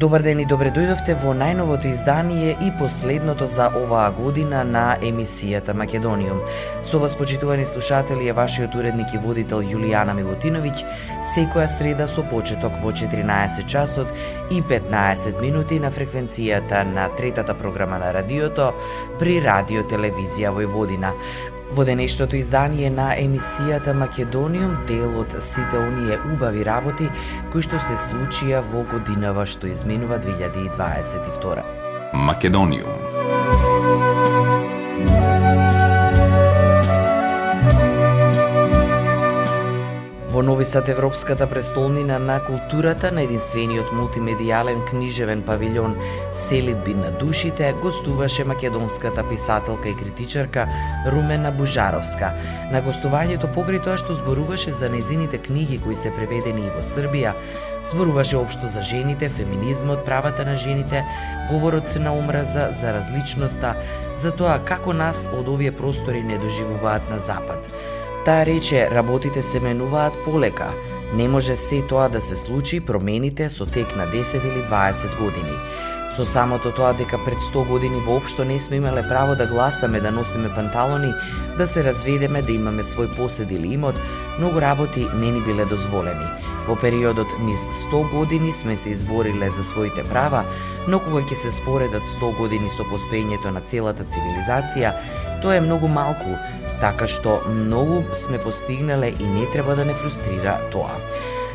Добар ден и добре дојдовте во најновото издание и последното за оваа година на емисијата Македониум. Со вас, почитувани слушатели, е вашиот уредник и водител Јулијана Милутиновиќ, секоја среда со почеток во 14 часот и 15 минути на фреквенцијата на третата програма на радиото при Радио Телевизија Војводина. Во денешното издание на емисијата Македониум дел од сите оние убави работи кои што се случија во годинава што изминува 2022. Македониум Во Нови Сад Европската престолнина на културата на единствениот мултимедијален книжевен павилјон Селитби на душите гостуваше македонската писателка и критичарка Румена Бужаровска. На гостувањето покрај тоа што зборуваше за незините книги кои се преведени и во Србија, зборуваше општо за жените, феминизмот, правата на жените, говорот на омраза, за различноста, за тоа како нас од овие простори не доживуваат на Запад. Таа рече, работите се менуваат полека. Не може се тоа да се случи промените со тек на 10 или 20 години. Со самото тоа дека пред 100 години воопшто не сме имале право да гласаме, да носиме панталони, да се разведеме, да имаме свој посед или имот, многу работи не ни биле дозволени. Во периодот низ 100 години сме се избориле за своите права, но кога ќе се споредат 100 години со постоењето на целата цивилизација, тоа е многу малку, така што многу сме постигнале и не треба да не фрустрира тоа.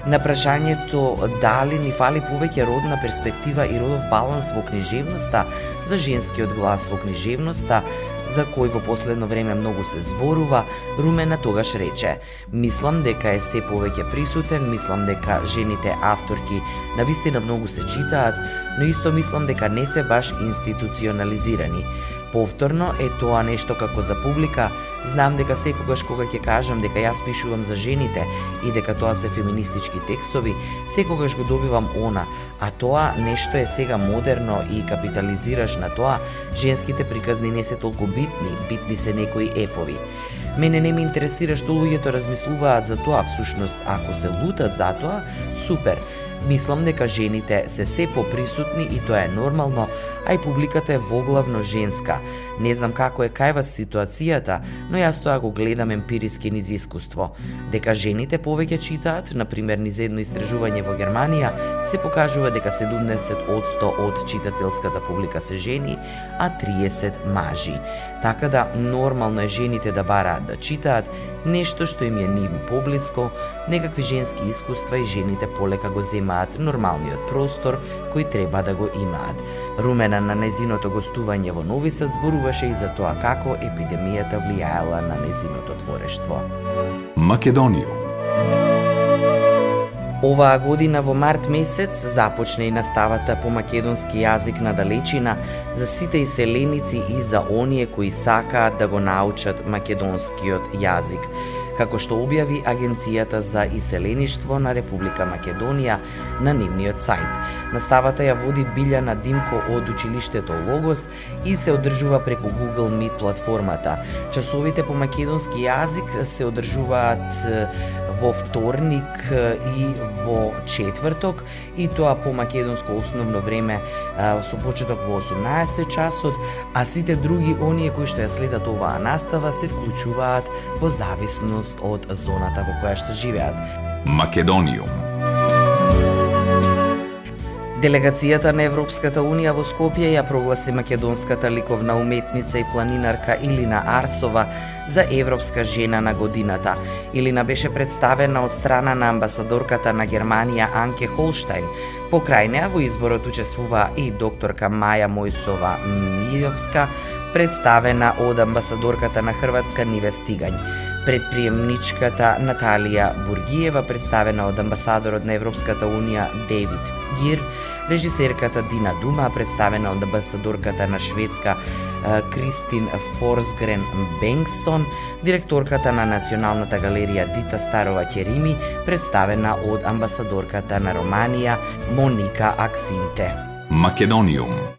На прашањето дали ни фали повеќе родна перспектива и родов баланс во книжевноста, за женскиот глас во книжевноста, за кој во последно време многу се зборува, Румена тогаш рече: "Мислам дека е се повеќе присутен, мислам дека жените авторки на вистина многу се читаат, но исто мислам дека не се баш институционализирани. Повторно е тоа нешто како за публика, знам дека секогаш кога ќе кажам дека јас пишувам за жените и дека тоа се феминистички текстови, секогаш го добивам она, а тоа нешто е сега модерно и капитализираш на тоа, женските приказни не се толку битни, битни се некои епови. Мене не ме интересира што луѓето размислуваат за тоа, всушност, ако се лутат за тоа, супер, Мислам дека жените се се поприсутни и тоа е нормално, а и публиката е воглавно женска. Не знам како е кај вас ситуацијата, но јас тоа го гледам емпириски низ искуство. Дека жените повеќе читаат, на пример низ едно истражување во Германија, се покажува дека 70% од читателската публика се жени, а 30 мажи. Така да нормално е жените да бараат да читаат нешто што им е ним поблиско, некакви женски искуства и жените полека го земаат нормалниот простор кој треба да го имаат. Румена на незиното гостување во Нови Сад зборуваше и за тоа како епидемијата влијаела на незиното творештво. Македонија Оваа година во март месец започне и наставата по македонски јазик на далечина за сите иселеници и за оние кои сакаат да го научат македонскиот јазик како што објави Агенцијата за иселеништво на Република Македонија на нивниот сајт. Наставата ја води Билјана Димко од училиштето Логос и се одржува преку Google Meet платформата. Часовите по македонски јазик се одржуваат во вторник и во четврток и тоа по македонско основно време со почеток во 18 часот, а сите други оние кои што ја следат оваа настава се вклучуваат во зависност од зоната во која што живеат. Македониум Делегацијата на Европската Унија во Скопје ја прогласи македонската ликовна уметница и планинарка Илина Арсова за Европска жена на годината. Илина беше представена од страна на амбасадорката на Германија Анке Холштайн. Покрај неа во изборот учествува и докторка Маја Мојсова Мијовска, представена од амбасадорката на Хрватска Ниве Стигањ. Предприемничката Наталија Бургиева представена од амбасадорот на Европската Унија Дейвид Гир, режисерката Дина Дума представена од амбасадорката на Шведска Кристин Форсгрен Бенгстон, директорката на Националната галерија Дита Старова Керими, представена од амбасадорката на Романија Моника Аксинте. Македониум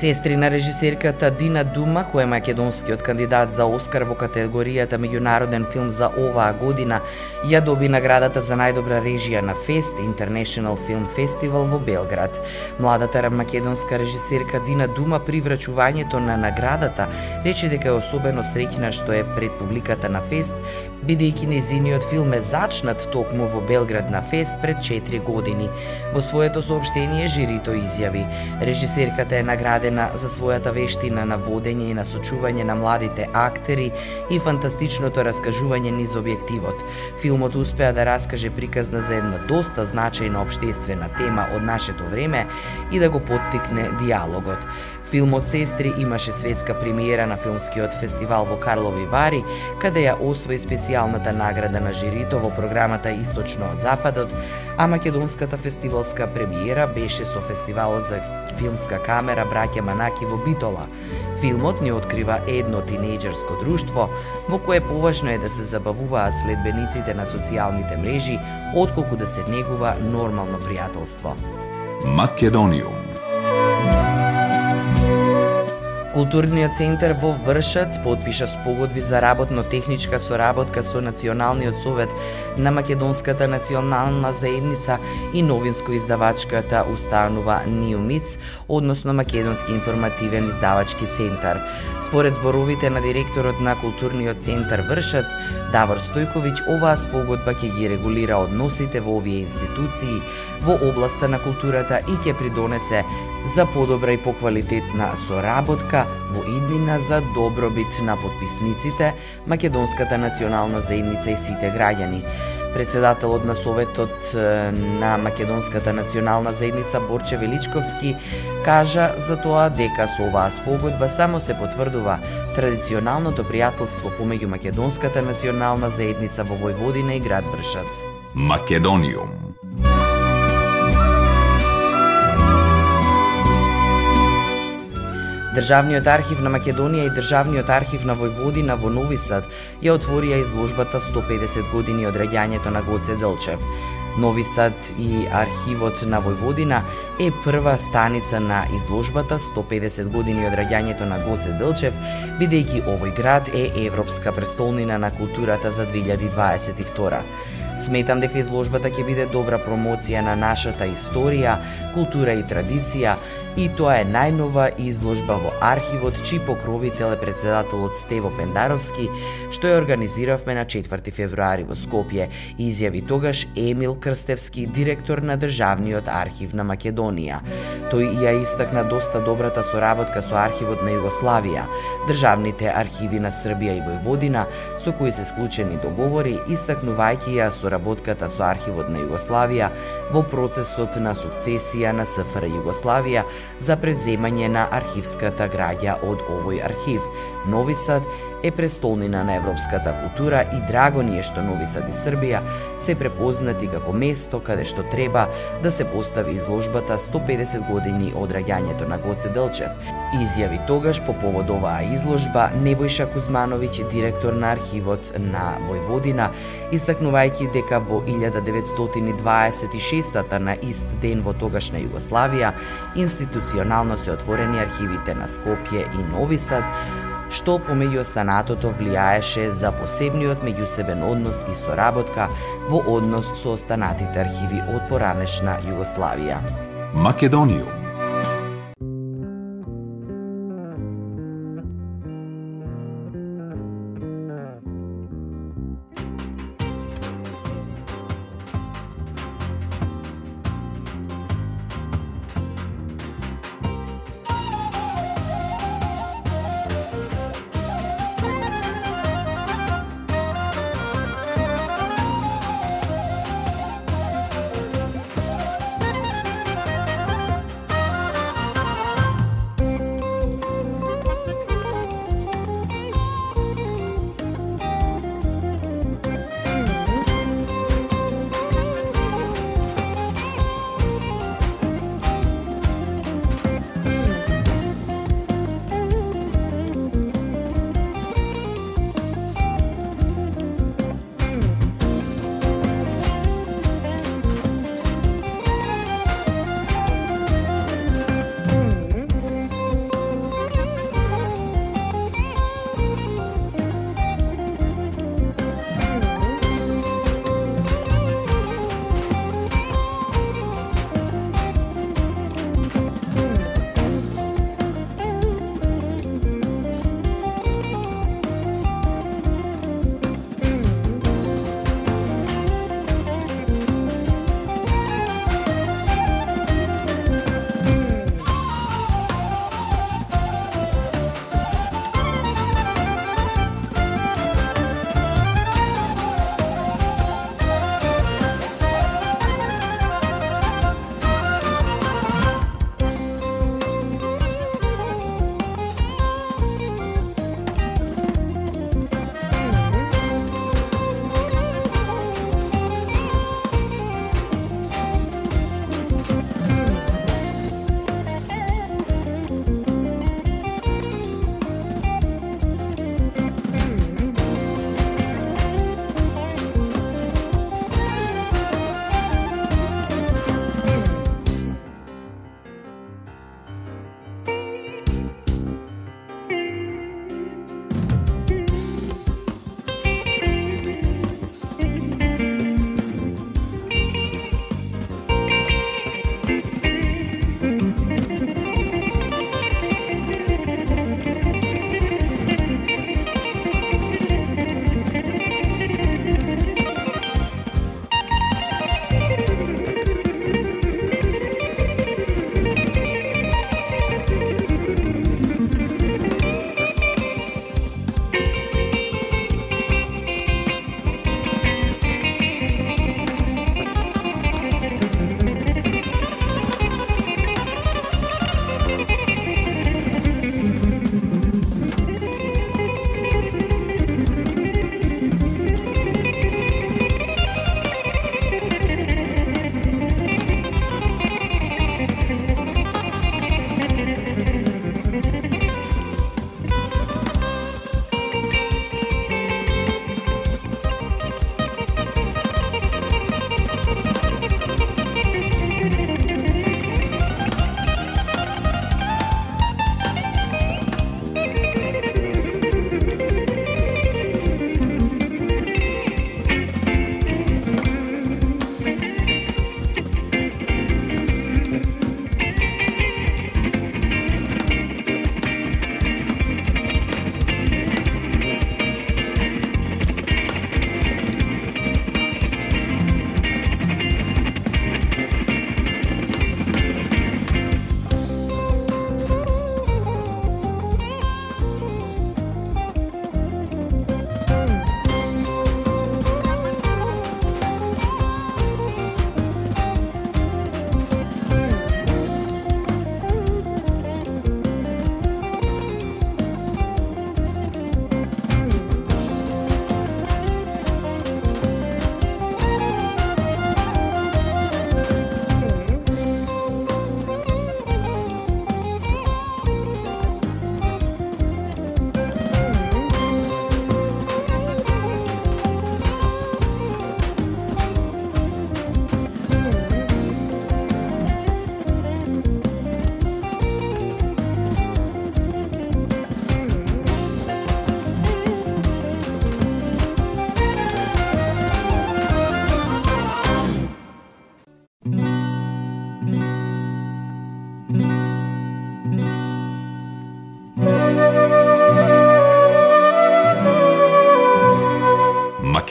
Сестри на режисерката Дина Дума, која е македонскиот кандидат за Оскар во категоријата меѓународен филм за оваа година, ја доби наградата за најдобра режија на Фест International Film Festival во Белград. Младата македонска режисерка Дина Дума при врачувањето на наградата рече дека е особено среќна што е пред публиката на Фест, бидејќи незиниот филм е зачнат токму во Белград на Фест пред 4 години. Во своето сообштение жирито изјави: Режисерката е наградена за својата вештина на водење и насочување на младите актери и фантастичното раскажување низ објективот. Филмот успеа да раскаже приказна за една доста значајна обштествена тема од нашето време и да го поттикне диалогот. Филмот Сестри имаше светска премиера на филмскиот фестивал во Карлови Вари, каде ја освои специјалната награда на жирито во програмата Источно од Западот, а македонската фестивалска премиера беше со фестивалот за филмска камера Браќа Манаки во Битола. Филмот ни открива едно тинејџерско друштво во кое поважно е да се забавуваат следбениците на социјалните мрежи, отколку да се негува нормално пријателство. Македониум Културниот центар во Вршац подпиша спогодби за работно-техничка соработка со Националниот совет на Македонската национална заедница и новинско-издавачката установа НИУМИЦ, односно Македонски информативен издавачки центар. Според зборовите на директорот на Културниот центар Вршац, Давор Стојковиќ, оваа спогодба ќе ги регулира односите во овие институции во областа на културата и ќе придонесе за подобра и поквалитетна соработка во иднина за добробит на подписниците, Македонската национална заедница и сите граѓани. Председателот на Советот на Македонската национална заедница Борче Величковски кажа за тоа дека со оваа спогодба само се потврдува традиционалното пријателство помеѓу Македонската национална заедница во Војводина и град Вршац. Македониум Државниот архив на Македонија и Државниот архив на Војводина во Нови Сад ја отворија изложбата 150 години од раѓањето на Гоце Делчев. Нови Сад и архивот на Војводина е прва станица на изложбата 150 години од раѓањето на Гоце Делчев, бидејќи овој град е Европска престолнина на културата за 2022. Сметам дека изложбата ќе биде добра промоција на нашата историја, култура и традиција, и тоа е најнова изложба во архивот чиј покровител е председателот Стево Пендаровски, што ја организиравме на 4 февруари во Скопје, изјави тогаш Емил Крстевски, директор на Државниот архив на Македонија. Тој ја истакна доста добрата соработка со архивот на Југославија, државните архиви на Србија и Војводина, со кои се склучени договори, истакнувајќи ја соработката со архивот на Југославија во процесот на сукцесија на СФР Југославија за преземање на архивската граѓа од овој архив. Нови Сад е престолнина на европската култура и драго ни е што Нови Сад и Србија се препознати како место каде што треба да се постави изложбата 150 години од раѓањето на Гоце Делчев. Изјави тогаш по повод оваа изложба Небојша Кузмановиќ, директор на архивот на Војводина, истакнувајќи дека во 1926-та на ист ден во тогашна Југославија институционално се отворени архивите на Скопје и Нови Сад, што помеѓу останатото влијаеше за посебниот меѓусебен однос и соработка во однос со останатите архиви од поранешна Југославија. Македониум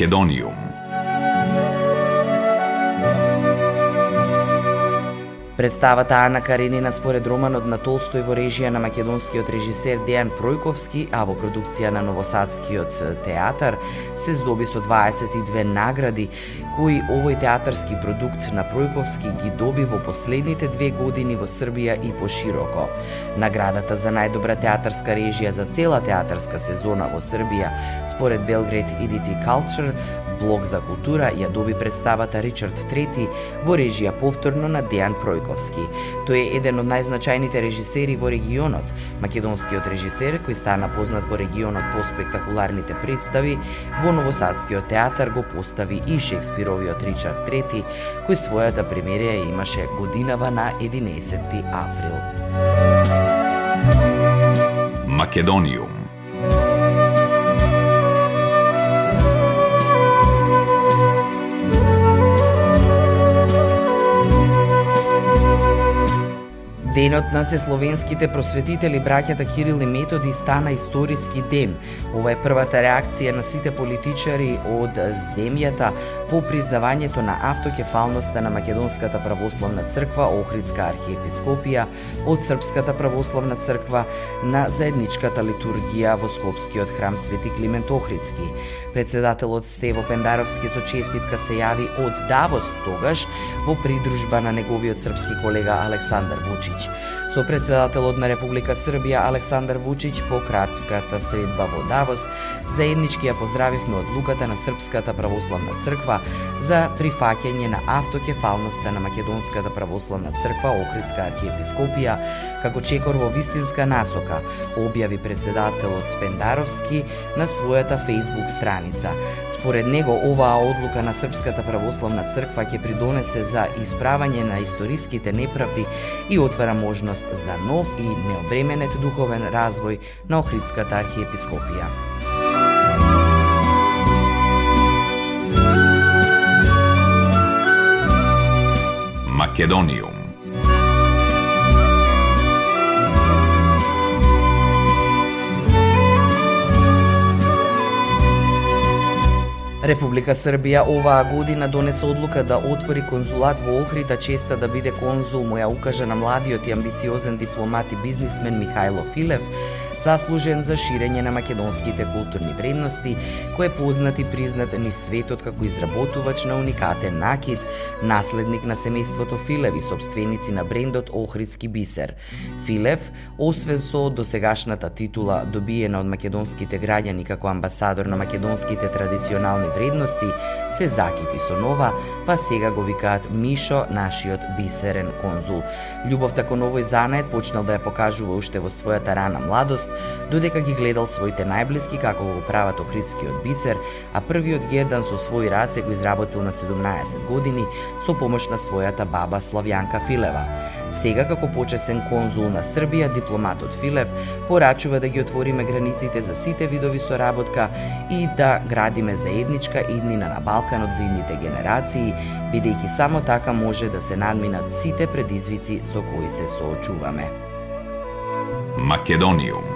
Македониум Представата Ана Каренина според романот на Толстој во режија на македонскиот режисер Дејан Пројковски, а во продукција на Новосадскиот театар, се здоби со 22 награди, кои овој театарски продукт на Пројковски ги доби во последните две години во Србија и пошироко. Наградата за најдобра театарска режија за цела театарска сезона во Србија, според Белград Идити Culture, блог за култура ја доби представата Ричард Трети во режија повторно на Дејан Пројковски. Тој е еден од најзначајните режисери во регионот, македонскиот режисер кој стана познат во регионот по спектакуларните представи, во Новосадскиот театар го постави и Шекспировиот Ричард Трети, кој својата премиерија имаше годинава на 11 април. Македониум Денот на словенските просветители браќата Кирил и Методи стана историски ден. Ова е првата реакција на сите политичари од земјата по признавањето на автокефалноста на Македонската православна црква Охридска архиепископија од Српската православна црква на заедничката литургија во Скопскиот храм Свети Климент Охридски. Председателот Стево Пендаровски со честитка се јави од Давос тогаш во придружба на неговиот српски колега Александар Вучиќ. Со председателот на Република Србија Александар Вучиќ по кратката средба во Давос, заеднички ја поздравивме одлуката на Српската православна црква за прифаќање на автокефалноста на Македонската православна црква Охридска архиепископија како чекор во вистинска насока, објави председателот Пендаровски на својата Facebook страница. Според него, оваа одлука на Српската православна црква ќе придонесе за исправање на историските неправди и отвара можност за нов и необременет духовен развој на Охридската архиепископија. Македониум Република Србија оваа година донесе одлука да отвори конзулат во Охрид, а честа да биде конзул му ја укажа на младиот и амбициозен дипломат и бизнисмен Михајло Филев, заслужен за ширење на македонските културни вредности, кој е познат и признат ни светот како изработувач на уникатен накид, наследник на семејството Филеви собственици на брендот Охридски бисер. Филев, освен со досегашната титула добиена од македонските граѓани како амбасадор на македонските традиционални вредности, се закити со нова, па сега го викаат Мишо, нашиот бисерен конзул. Љубовта кон овој занает почнал да ја покажува уште во својата рана младост, додека ги гледал своите најблиски како го прават Охридскиот бисер, а првиот гердан со своји раце го изработил на 17 години со помош на својата баба Славјанка Филева. Сега како почесен конзул на Србија, дипломатот Филев порачува да ги отвориме границите за сите видови соработка и да градиме заедничка иднина на Балканот за идните генерации, бидејќи само така може да се надминат сите предизвици со кои се соочуваме. Македониум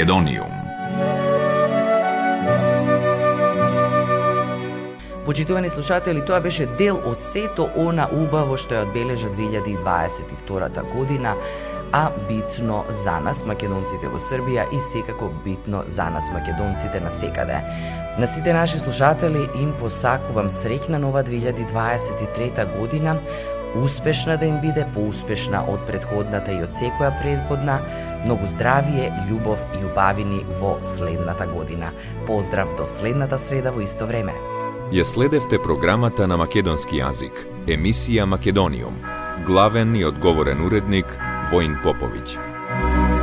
Македониум. Почитувани слушатели, тоа беше дел од сето она убаво што ја одбележа 2022 година, а битно за нас македонците во Србија и секако битно за нас македонците на секаде. На сите наши слушатели им посакувам среќна нова 2023 година, успешна да им биде, поуспешна од предходната и од секоја предходна, многу здравие, љубов и убавини во следната година. Поздрав до следната среда во исто време. Ја следевте програмата на македонски јазик, емисија Македониум. Главен и одговорен уредник Воин Поповиќ.